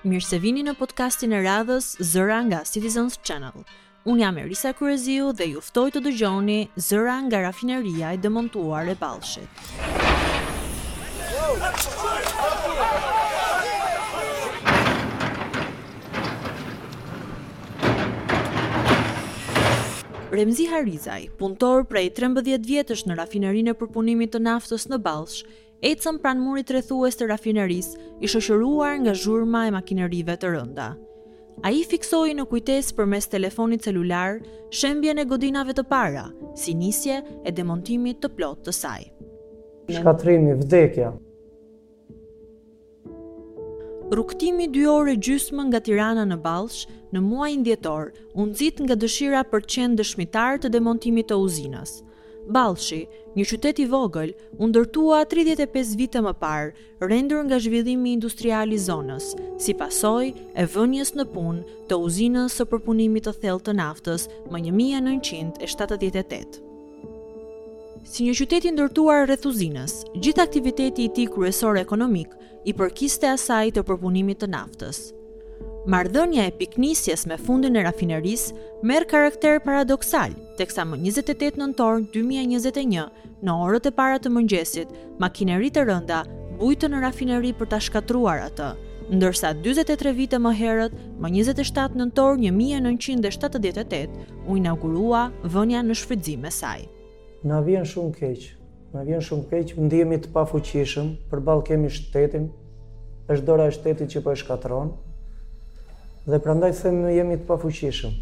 Mirë se vini në podcastin e radhës Zëra nga Citizens Channel. Unë jam Erisa Kryeziu dhe ju ftoj të dëgjoni Zëra nga rafineria e demontuar e Ballshit. Remzi Harizaj, punëtor prej trembëdhjetë vjetësh në rafinerinë e përpunimit të naftës në Ballsh, ecën pranë murit rrethues të rafinerisë, i shoqëruar nga zhurma e makinerive të rënda. Ai fiksoi në kujtesë përmes telefonit celular shembjen e godinave të para, si nisje e demontimit të plotë të saj. Shkatërrimi, vdekja. Rrugëtimi dy orë e gjysmë nga Tirana në Ballsh, në muajin dhjetor, u nxit nga dëshira për të qenë dëshmitarë të demontimit të uzinës. Ballshi, një qytet i vogël, u ndërtua tridhjetë e pesë vite më parë, rendur nga zhvillimi industrial i zonës, si pasojë e vënies në punë të uzinës së përpunimit të thellë të naftës më një mijë e nëntëqind e shtatëdhjetë e tetë. Si një qytet i ndërtuar rreth uzinës, gjithë aktiviteti i tij kryesor ekonomik i përkiste asaj të përpunimit të naftës. Marrëdhënia e pikënisjes me fundin e rafinerisë merr karakter paradoksal, teksa më 28 nëntor 2021, në orët e para të mëngjesit, makineri të rënda bujtën në rafineri për ta shkatërruar atë, ndërsa dyzet e tre vite më herët, më njëzet e shtatë nëntor një mijë e nëntëqind e shtatëdhjetë e tetë, u inaugurua vënia në shfrytëzim e saj. Na vjen shumë keq. Na vjen shumë keq, ndihemi të pafuqishëm, përballë kemi shtetin, është dora e shtetit që po e shkatërron, dhe prandaj them jemi të pafuqishëm.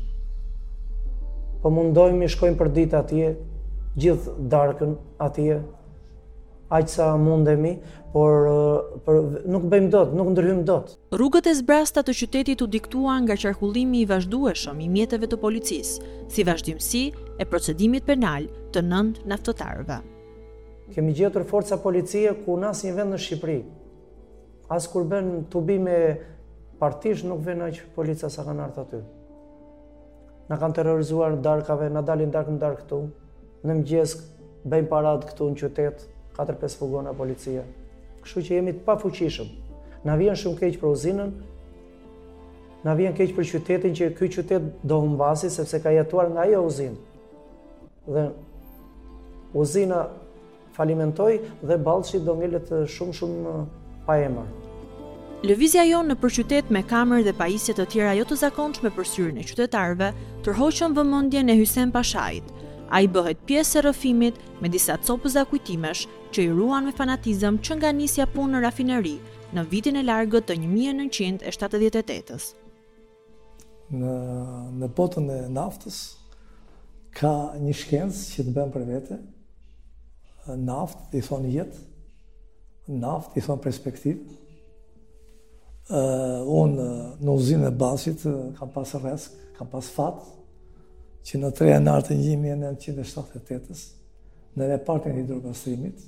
Po mundohemi, shkojmë për ditë atje, gjithë darkën atje, aq sa mundemi, por, por nuk bëjmë dot, nuk ndërhyjmë dot. Rrugët e zbrasta të qytetit u diktuan nga qarkullimi i vazhdueshëm i mjeteve të policisë, si vazhdimësi e procedimit penal të nëntë naftëtarëve. Kemi gjetur forca policie ku në asnjë vend në Shqipëri. As kur bën tubime partish nuk vjen aq policia sa kanë ardhur aty. Na kanë terrorizuar darkave, na dalin darkë në darkë këtu. Në mëngjes bëjnë paradë këtu në qytet, 4-5 fugona policie. Kështu që jemi të pafuqishëm. Na vjen shumë keq për uzinën. Na vjen keq për qytetin që ky qytet do humbasi sepse ka jetuar nga ajo uzinë. Dhe uzina Falimentoi dhe Ballshi do ngelet shumë shumë pa emër. Lëvizja jonë nëpër qytet me kamer dhe pajisje të tjera jo të zakonshme për syrin e qytetarëve, tërhoqën vëmendjen e Hysen Pashait. Ai bëhet pjesë e rrëfimit me disa copëza kujtimesh që i ruan me fanatizëm që nga nisja e punës në rafineri në vitin e largët të një mijë e nëntëqind e shtatëdhjetë e tetë-s. Në, në botën e naftës, ka një shkencë që të bën për vete, naftë i thonë jetë, naftë i thonë perspektivë, uh, unë në uzinë e Ballshit uh, kam pas rrisk, kam pas fat, që në 3 janar të 1978-ës, në repartin e hidropastrimit,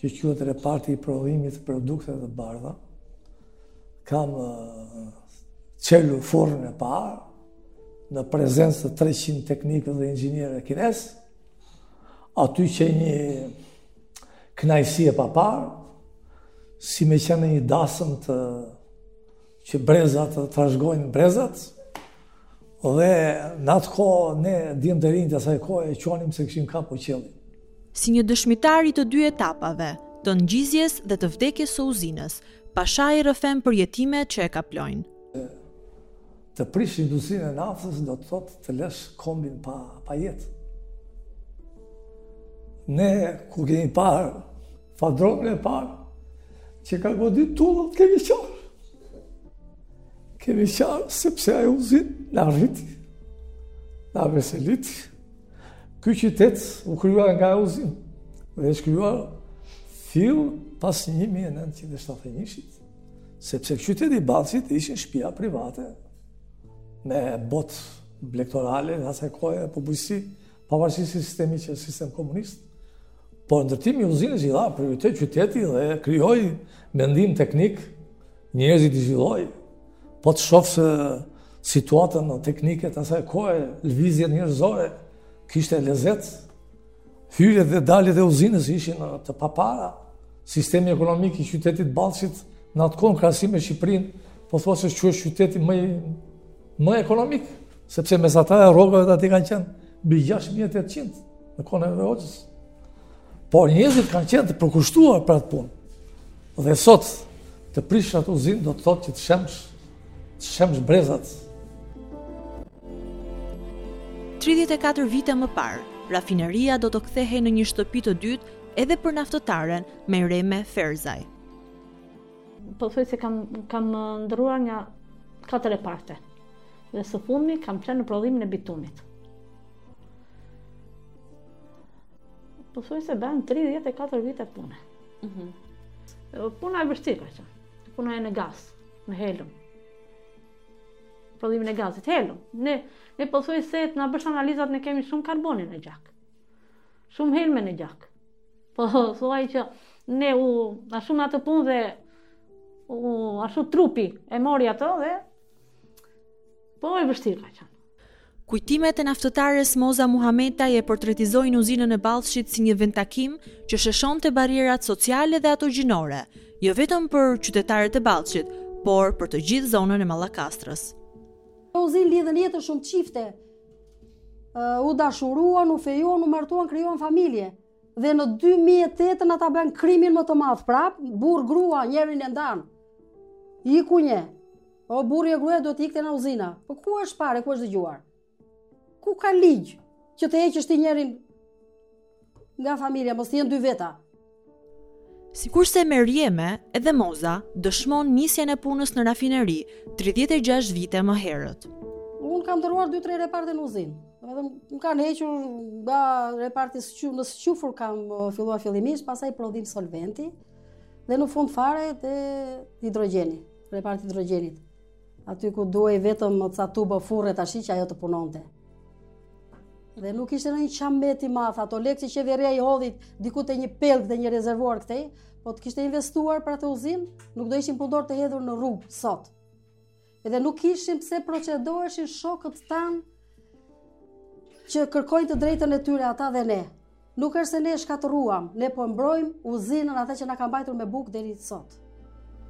që quhet reparti i prodhimit të produkteve të bardha. Kam çelur furrën e parë në prezencë të 300 teknikëve dhe inxhinierëve kinezë. Aty qe një kënaqësi e paparë, si me qenë një dasëm të që brezat të trashëgojnë brezat, Dhe në atë kohë, ne djem të rinjë të asaj kohe, e quanim se kishim kapur qiellin. Si një dëshmitar i të dy etapave, të ngjizjes dhe të vdekjes së uzinës, Pashai rrëfen përjetimet që e kaplojnë. Të prishësh industrinë e naftës do të thotë të lësh kombin pa, pa jetë. Ne, kur kemi parë Fadromën e parë, që ka godit tullët, kemi qarë. Kemi qarë, sepse ajo uzinë na rriti, na veseliti. Ky qytet është krijuar nga uzina, dhe është krijuar fill pas 1971-it, sepse qyteti i Ballshit ishin shpia private, me botë blegtorale, në atë kohë apo bujqësi, Pavarësisht se sistemi qe sistem komunist, por ndërtimi i uzinës i dha prioritet qytetit dhe krijoi mendim teknik, njerëzit i zhvilloi. Po të shofësh situatën teknike të asaj kohe, lëvizjet njerëzore, kishte lezet, hyrjet dhe daljet e uzinës ishin të papara, sistemi ekonomik i qytetit Ballshit në atë kohë krahasim me Shqipërinë, pothuajse është, qe qyteti më më ekonomik Sepse mesatarja e rrogave të aty kanë qenë mbi 6.800 në kohën e Enver Hoxhës. Por njerëzit kanë qenë të përkushtuar për atë punë. Dhe sot, të prishësh atë uzinë do të thotë që të shembësh, të shembësh brezat. 34 vite më parë, rafineria do të kthehej në një shtëpi të dytë edhe për naftëtaren Mereme Ferzaj. Pothuajse kam, kam ndërruar nja katër reparte. Dhe së fundmi kam qenë në prodhimin e bitumit. Pothuajse bëj 34 vite pune. Mhm. Mm punë e vështirë ka qenë. Punë në gaz, në helm. Prodhimin e gazit helm. Ne ne po t'na bësh analizat ne kemi shumë karbon në gjak. Shumë helme në gjak. Pothuaj që ne u mësuam me atë punë dhe u ashtu trupi e mori atë dhe Po e vështirë ka qenë. Kujtimet e naftëtares Moza Muhametaj e portretizojnë uzinën e Ballshit si një vendtakim që sheshonte barrierat sociale dhe ato gjinore, jo vetëm për qytetarët e Ballshit, por për të gjithë zonën e Mallakastrës. Në uzinë lidhën jetë shumë çifte. U dashuruan, u fejuan, u martuan, krijuan familje. Dhe në 2008 ata bënë krimin më të madh prapë, burrë grua njërin e ndanë. Iku një. O burri o gruaja duhet të ikte nga uzina. Po ku është parë, ku është dëgjuar? Ku ka ligj që të heqësh ti njërin nga familja, mos të jenë dy veta. Sikurse Merjeme edhe Moza dëshmon nisjen e punës në rafineri 36 vite më herët. Unë kam ndërruar 2-3 reparte në uzinë. Domethënë më kanë hequr nga reparti squfur, në squfur kam uh, filluar fillimisht, pastaj prodhim solventi, dhe në fund fare te hidrogjeni, reparti i hidrogjenit. Aty ku duhej vetëm ca tuba furre tashi që ajo të punonte. Dhe nuk ishte ndonjë qamet i madh, ato lekë që qeveria i hodhi diku te një pellg dhe një rezervuar këtej, po të kishte investuar për atë uzinë, nuk do ishin punëtorë të hedhur në rrugë sot. Edhe nuk kishim pse procedoheshin shokët tanë që kërkojnë të drejtën e tyre ata dhe ne. Nuk është se ne shkatërruam, ne po mbrojmë uzinën atë që na ka mbajtur me bukë deri sot.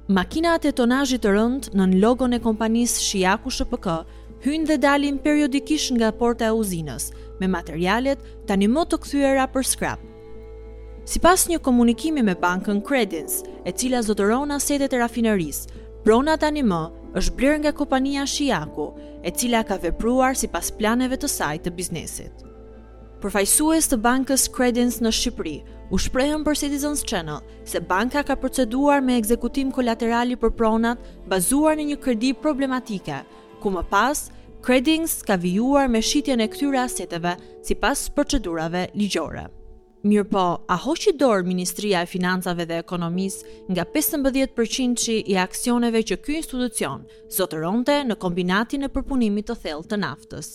Makinat e tonazhit të rëndë nën logon e kompanisë Shijaku SHPK hyjnë dhe dalin periodikisht nga porta e uzinës, me materialet tanimë të kthyera për skrap. Sipas një komunikimi me bankën Credins, e cila zotëron asetet e rafinerisë, prona tanimë është blerë nga kompania Shijaku, e cila ka vepruar sipas planeve të saj të biznesit. Përfaqësues të bankës Credins në Shqipëri u shprehën për Citizens Channel se banka ka proceduar me ekzekutim kolaterali për pronat bazuar në një kredi problematike, ku më pas Credins ka vijuar me shitjen e këtyre aseteve sipas procedurave ligjore. Mirëpo, a hoqi dorë Ministria e Financave dhe Ekonomisë nga pesëmbëdhjetë përqindëshi i aksioneve që ky institucion zotëronte në Kombinatin e Përpunimit të Thellë të Naftës?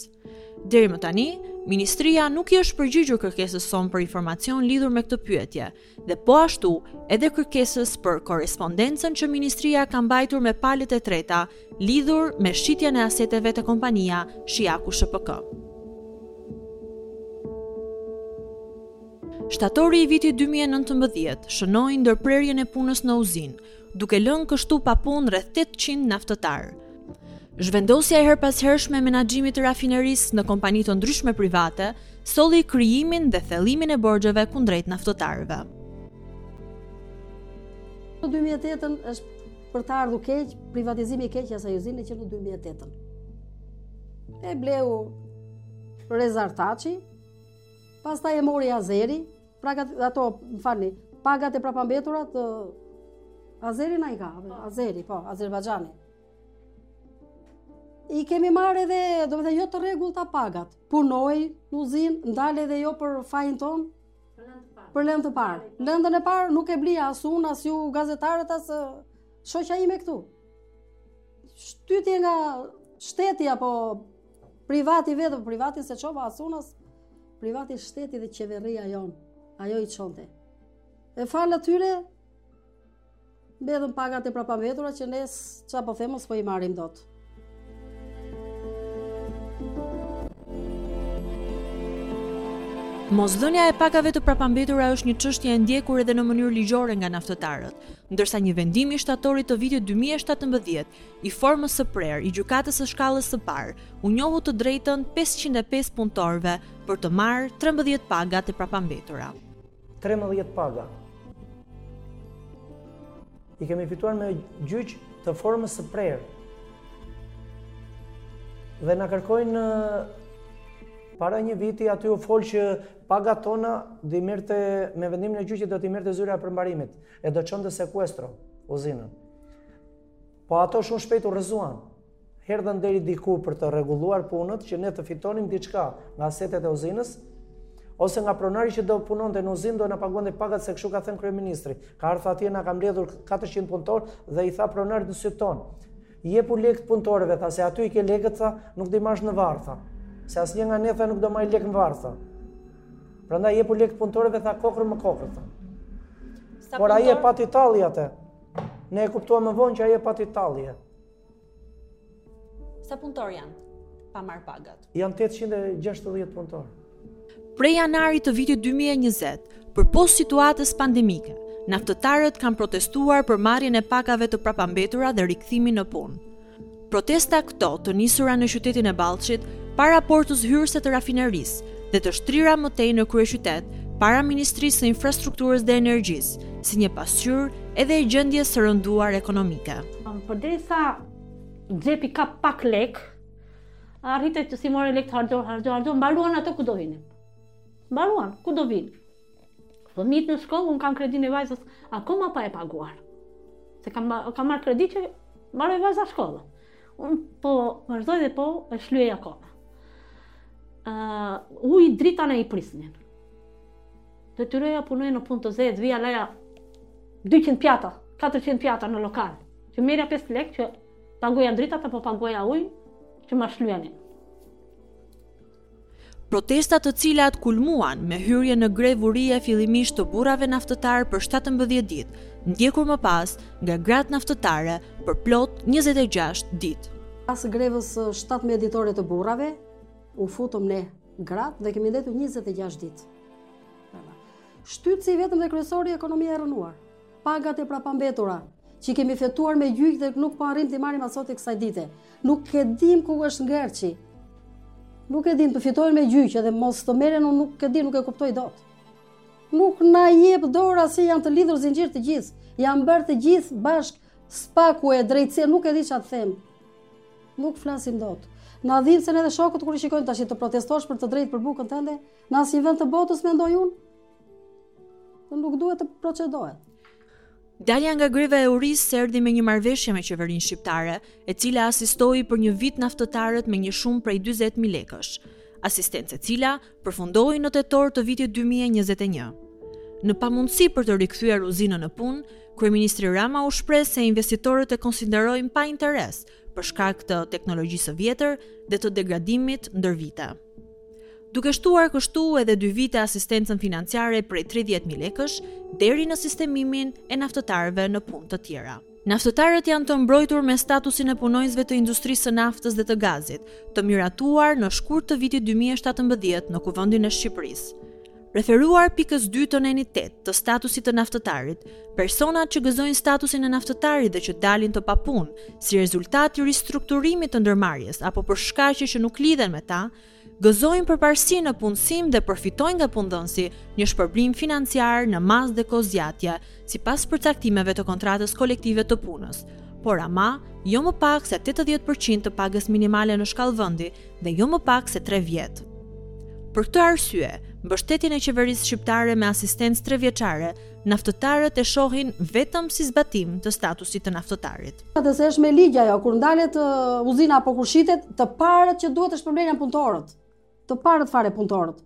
Deri më tani, Ministria nuk i është përgjigjur kërkesës sonë për informacion lidhur me këtë pyetje, dhe po ashtu edhe kërkesës për korrespondencën që ministria ka mbajtur me palët e treta lidhur me shitjen e aseteve te kompania Shiaku SHPK. Shtatori i vitit 2019 shënoi ndërprerjen e punës në uzinë, duke lënë kështu pa punë rreth tetëqind naftëtarë. Zhvendosja e herëpashershme e menaxhimit të rafinerisë në kompani të ndryshme private solli krijimin dhe thellimin e borxheve kundrejt naftëtarëve. Në 2008-ën është për të ardhur keq, privatizimi i keq i asaj uzine që në 2008-ën. E bleu Rezart Taçi, pastaj e mori azeri, Pra ka ato, më falni, pagat e prapambetura të azeri na i ka, po. Azeri, po, Azerbajxhani. I kemi marrë edhe, domethënë jo të rregullta pagat. Punoi uzina, ndali edhe jo për fajin ton. Për lëndë të parë. Lëndën e parë nuk e blija as unë, as ju gazetarët, as shoqja ime këtu. Shtytje nga shteti apo privati vetë, privatin s'e çova as unë, as Privatin shteti dhe qeverria jonë, ajo i çonte. E falë atyre, mbetën pagat e prapambetura që ne siç po themi s'po i marrim dot. Mosdhënia e pagave të prapambetura është një çështje e ndjekur edhe në mënyrë ligjore nga naftëtarët, ndërsa një vendim i shtatorit të vitit 2017 i formës së prerë i Gjykatës së Shkallës së Parë, u njohu të drejtën pesëqind e pesë punëtorëve për të marrë trembëdhjetë paga të prapambetura. Trembëdhjetë paga i kemi fituar me gjyq të formës së prerë. Dhe na kërkojnë para një viti aty u fol që pagat tona do i merrte me vendimin e gjyqit do t'i merrte zyra e përmbarimit e do çonte sekuestro uzinën. Po ato shumë shpejt u rrëzuan. Erdhën deri diku për të rregulluar punët që ne të fitonim diçka nga asetet e uzinës, ose nga pronari që do punonte në uzinë do na paguante pagat se kështu ka thënë kryeministri. Ka ardhur atje na ka mbledhur 400 punëtorë dhe i tha pronarit në sytë tanë. Jepu lekët punëtorëve, tha se aty i ke lekët, tha, nuk do i marrësh në varr, tha. Se asnjë nga ne tha nuk do marrë lek në varr, tha. Prandaj jepu lekët punëtorëve, tha kokërr më kokërr, tha. Por ai e pati tallje atë. Ne e kuptuam më vonë që ai e pati tallje. Sa punëtorë janë pa marrë pagat? Janë 860 punëtorë. Prej janarit të vitit 2020, përpos situatës pandemike, naftëtarët kanë protestuar për marrjen e pagave të prapambetura dhe rikthimin në punë. Protesta këto të nisura në qytetin e Ballshit para portës hyrëse të rafinerisë dhe të shtrira më tej në kryeqytet para Ministrisë së Infrastrukturës dhe Energjisë, si një pasqyrë edhe e gjendjes së rënduar ekonomike. Përderisa xhepi ka pak lek, arritet të themi more lek të harxhon, harxhon, harxhon, mbaruan ato ku do vemi. Mbaruan, ku do vemi. Fëmijët në shkollë, unë kam kredinë e vajzës akoma pa e paguar. Se kam, kam marrë kredi që mbaroi vajza shkollë. Unë po vazhdoj dhe po e shlyej akoma. Ujë, drita na i prisnin. Detyrohesha punoja në punë të zezë, vija laja 200 pjata, 400 pjata në lokal. Që merrja 5 lekë që pagoja drita apo paguaja ujë që ma shlyenin. Protestat të cilat kulmuan me hyrje në grevë urie fillimisht të burrave naftëtarë për shtatëmbëdhjetë ditë, ndjekur më pas nga gratë naftëtare për plot njëzet e gjashtë ditë. Pas grevës shtatëmbëdhjetë ditore të burrave, u futëm ne gratë dhe kemi ndenjur njëzet e gjashtë ditë. Shtytësi i vetëm dhe kryesori ekonomia e rrënuar. Pagat e prapambetura që i kemi fituar me gjyq dhe nuk po arrim t'i marrim as sot e kësaj dite. Nuk e dim ku është ngerçi. Nuk e dim të fitohen me gjyq dhe mos të merren unë nuk e di, nuk e kuptoj dot. Nuk na jep dora se janë të lidhur zinxhir të gjithë. Janë bërë të gjithë bashkë SPAK-u e drejtësia, nuk e di ça të them. Nuk flasim dot. Na dhimbsen edhe shokët kur i shikojmë tash të protestosh për të drejtë për bukën tënde, në asnjë vend të botës mendoj unë. Nuk duhet të procedohet. Dalja nga greva e urisë erdhi me një marrëveshje me qeverinë shqiptare, e cila asistoi për një vit naftëtarët me një shumë prej dyzet mijë lekësh, asistencë e cila përfundoi në tetor të vitit dy mijë e njëzet e një. Në pamundësi për të rikthyer uzinën në punë, kryeministri Rama u shpreh se investitorët e konsiderojnë pa interes për shkak të teknologjisë së vjetër dhe të degradimit ndër vite. duke shtuar kështu edhe dy vite asistencën financiare prej 30.000 lekësh deri në sistemimin e naftëtarëve në punë të tjera. Naftëtarët janë të mbrojtur me statusin e punonjësve të industrisë së naftës dhe të gazit, të miratuar në shkurt të vitit 2017 në Kuvendin e Shqipërisë. Referuar pikës dy të nenit tetë të statusit të naftëtarit, personat që gëzojnë statusin e naftëtarit dhe që dalin të papunë si rezultat i ristrukturimit të ndërmarrjes apo për shkaqe që nuk lidhen me ta, gëzojnë përparësi në punësim dhe përfitojnë nga punëdhënësi një shpërblim financiar në masë dhe kohëzgjatje, sipas përcaktimeve të kontratës kolektive të punës, por ama jo më pak se 80 për qind të pagës minimale në shkallë vendi dhe jo më pak se 3 vjet. Për këtë arsye, mbështetjen e qeverisë shqiptare me asistencë trevjeçare, naftëtarët e shohin vetëm si zbatim të statusit të naftëtarit. Dhe se është me ligj ajo, kur ndalet uzina apo kur shitet, të parët që duhet të shpërblehen janë punëtorët. Të parët fare punëtorët.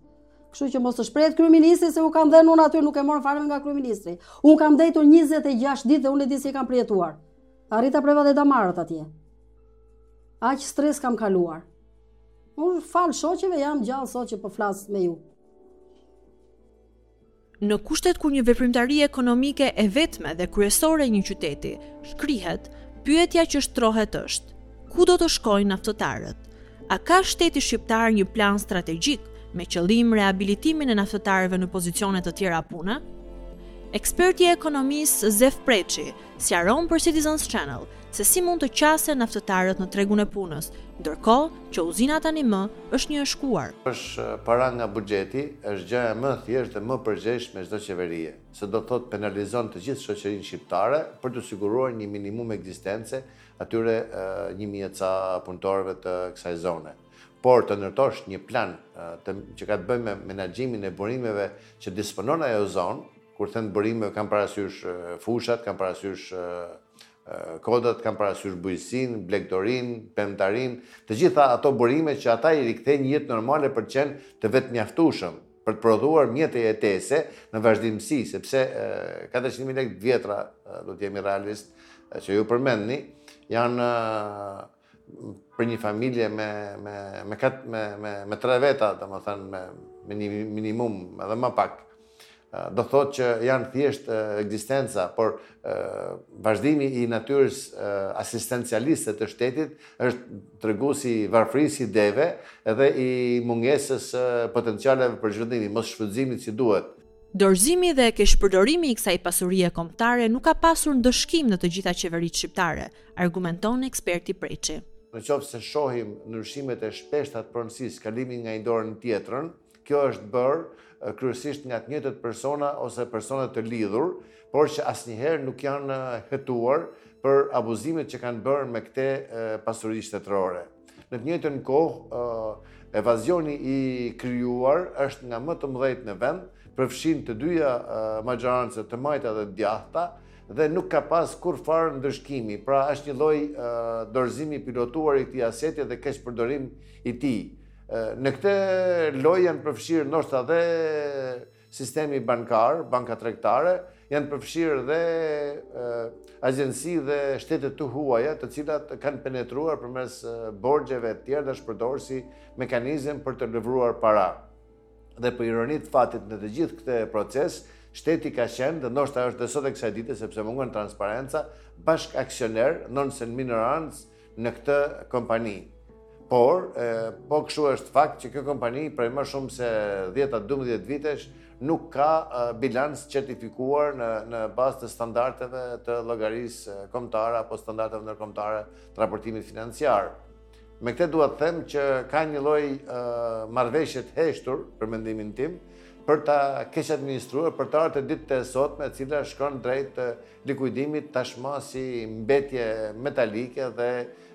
Kështu që mos të shprehet kryeministri se u kam dhënë unë atyre, nuk e morën fare nga kryeministri. Unë kam ndejtur 26 ditë dhe unë e di si e kam përjetuar. Arrita preva dhe damarët atje. Aq stres kam kaluar. Unë falë shoqeve jam gjallë sot që po flas me ju. Në kushtet kur një veprimtari ekonomike e vetme dhe kryesore e një qyteti shkrihet, pyetja që shtrohet është, ku do të shkojnë naftëtarët? A ka shteti shqiptar një plan strategjik me qëllim rehabilitimin e naftëtarëve në pozicione të tjera pune? Eksperti i ekonomisë Zef Preçi Sqaron për Citizens Channel se si mund të qasen naftëtarët në tregun e punës, ndërkohë që uzina tani më është një e shkuar. Të japësh para nga buxheti, është gjëja më e thjeshtë dhe më e përgjegjshme e çdo qeverie, se do të thotë penalizon të gjithë shoqërinë shqiptare për t'u siguruar një minimum ekzistence atyre një mijë e ca punëtorëve të kësaj zone. Por të ndërtosh një plan që ka të bëjë me menaxhimin e burimeve që disponon ajo zonë, Kur them burime, kam parasysh fushat, kam parasysh kodrat, kam parasysh bujqësinë, blegtorinë, pemëtarinë, të gjitha ato burime që ata i rikthen në jetë normale për të qenë të vetëmjaftueshëm, për të prodhuar mjete jetese në vazhdimësi, sepse 400.000 lekë të vjetra, do të jemi realistë, që ju përmendni, janë Për një familje me me me kat me me me tre veta, domethënë me me një minimum edhe më pak. Do thotë që janë thjesht ekzistenca, por vazhdimi i natyrës asistencialiste të shtetit është tregues i varfërisë së ideve edhe i mungesës së potencialeve për zhvillim, i mosshfrytëzimit si duhet. Dorëzimi dhe keqpërdorimi i kësaj pasurie kombëtare nuk ka pasur ndëshkim në të gjitha qeveritë shqiptare, argumenton eksperti Preçi. Në qoftë se shohim ndryshimet e shpeshta të pronësisë, kalimin nga një dorë në tjetrën, kjo është bërë kryesisht nga të njëjtët persona ose persona të lidhur, por që asnjëherë nuk janë hetuar për abuzimet që kanë bërë me këtë pasuri shtetërore. Në të njëjtën kohë, evazioni i krijuar është nga më të mëdhenjtë në vend, përfshin të dyja mazhorancat të majta dhe të djathta dhe nuk ka pas kurrfarë ndëshkimi, pra është një lloj dorëzimi i pilotuar i këtij aseti dhe keqpërdorim i tij. Në këtë lojë janë përfshirë ndoshta dhe Sistemi bankar, banka tregtare, janë përfshirë dhe agjenci dhe shtete të huaja të cilat kanë penetruar përmes borxheve të tjerë dhe është përdorur si mekanizëm për të lëvruar para. Dhe për ironi të fatit në të gjithë këtë proces, shteti ka qenë dhe ndoshta është dhe sot e kësaj dite sepse mungon transparenca, bashkaksioner, ndonëse në minorancë, në këtë kompani. Por, po kështu është fakt që kjo kompani prej më shumë se 10-12 vitesh nuk ka bilanc të certifikuar në, në bazë të standardeve të llogarisë kombëtare apo standardeve ndërkombëtare të raportimit financiar. Me këtë dua të them që ka një lloj marrëveshje të heshtur, për mendimin tim, për ta keqadministruar, për të ardhur te dita e sotme e cila shkon drejt likuidimit tashmë si mbetje metalike dhe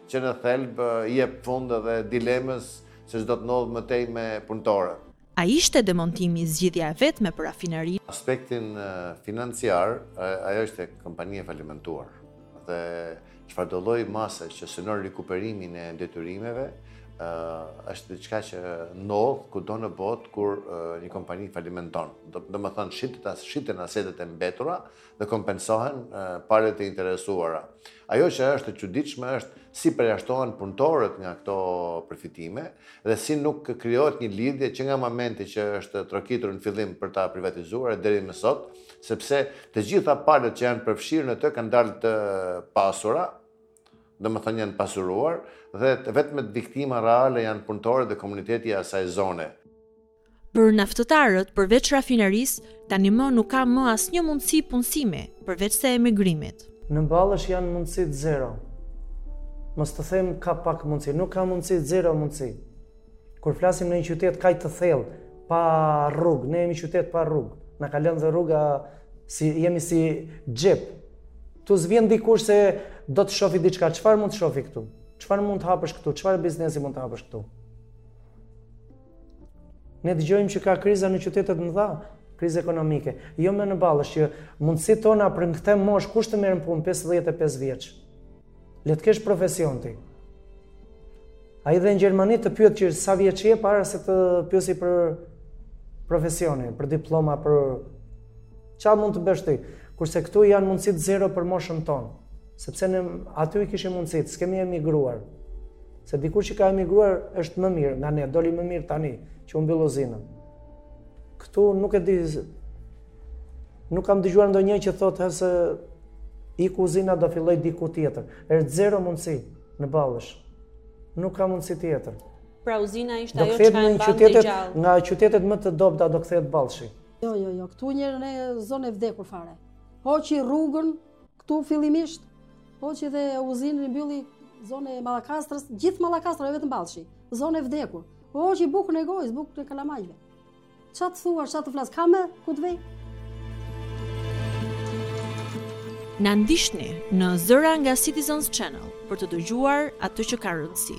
që në thelb i jep fund edhe dilemës se ç'do të ndodhë më tej me punëtorët. A ishte demontimi zgjidhja e vetme për rafinerinë? Aspektin financiar, ajo është kompani e falimentuar dhe çfarëdo lloj mase që synon rikuperimin e detyrimeve, është diçka që ndodh kudo në botë kur një kompani falimenton. Domethënë shiten asetet e mbetura dhe kompensohen palët e interesuara. Ajo që është e çuditshme është si përjashtohen punëtorët nga këto përfitime dhe si nuk krijohet një lidhje që nga momenti që është trokitur në fillim për ta privatizuar deri më sot, sepse të gjitha palët që janë përfshirë në të kanë dalë të pasura, domethënë janë pasuruar, dhe të vetmet viktima reale janë punëtorët dhe komuniteti i asaj zone. Për naftëtarët, përveç rafinerisë, tanimë nuk ka më asnjë mundësi punësimi, përveçse emigrimit. Në Ballsh janë mundësitë zero. Mos të them ka pak mundësi, nuk ka mundësi, zero mundësi. Kur flasim në një qytet kaq të thellë, pa rrugë, ne jemi qytet pa rrugë. Na ka lënë dhe rruga si jemi si xhep. Këtu s'vjen dikush se do të shofi diçka, çfarë mund të shofi këtu? Çfarë mund të hapësh këtu? Çfarë biznesi mund të hapësh këtu? Ne dëgjojmë që ka kriza në qytete të mëdha, krizë ekonomike. Jo më në Ballsh që mundësitë tona për në këtë moshë, kush të merr në punë 55 vjeç? Le të kesh profesion ti. Ai dhe në Gjermani të pyet që sa vjeç je para se të pyesi për profesionin, për diploma, për... Ça mund të bësh ti? Kurse këtu janë mundësitë zero për moshën tonë. Sepse në aty i kishim mundësitë, s'kemi emigruar. Se dikush që ka emigruar është më mirë nga ne, doli më mirë tani që u mbyll uzina. Këtu nuk e di nuk kam dëgjuar ndonjë që thotë se iku uzina do filloj diku tjetër. Është zero mundësi në Ballsh. Nuk ka mundësi tjetër. Pra uzina ishte ajo që mbante qytetin gjallë. Nga qytetet më të dobta do kthehet Ballshi. Jo, jo, jo, këtu njerëz një zonë e vdekur fare. Hoqi rrugën Këtu fillimisht hoqi dhe uzinën e mbylli zonën e Mallakastrës, gjithë Mallakastra, jo vetëm Ballshi, zonë e vdekur. Hoqi bukën e gojës, bukën e kalamajve. Ça të thuash, ça të flasësh më, ku të vej? Na ndiqni në Zëra nga Citizens Channel për të dëgjuar atë që ka rëndësi.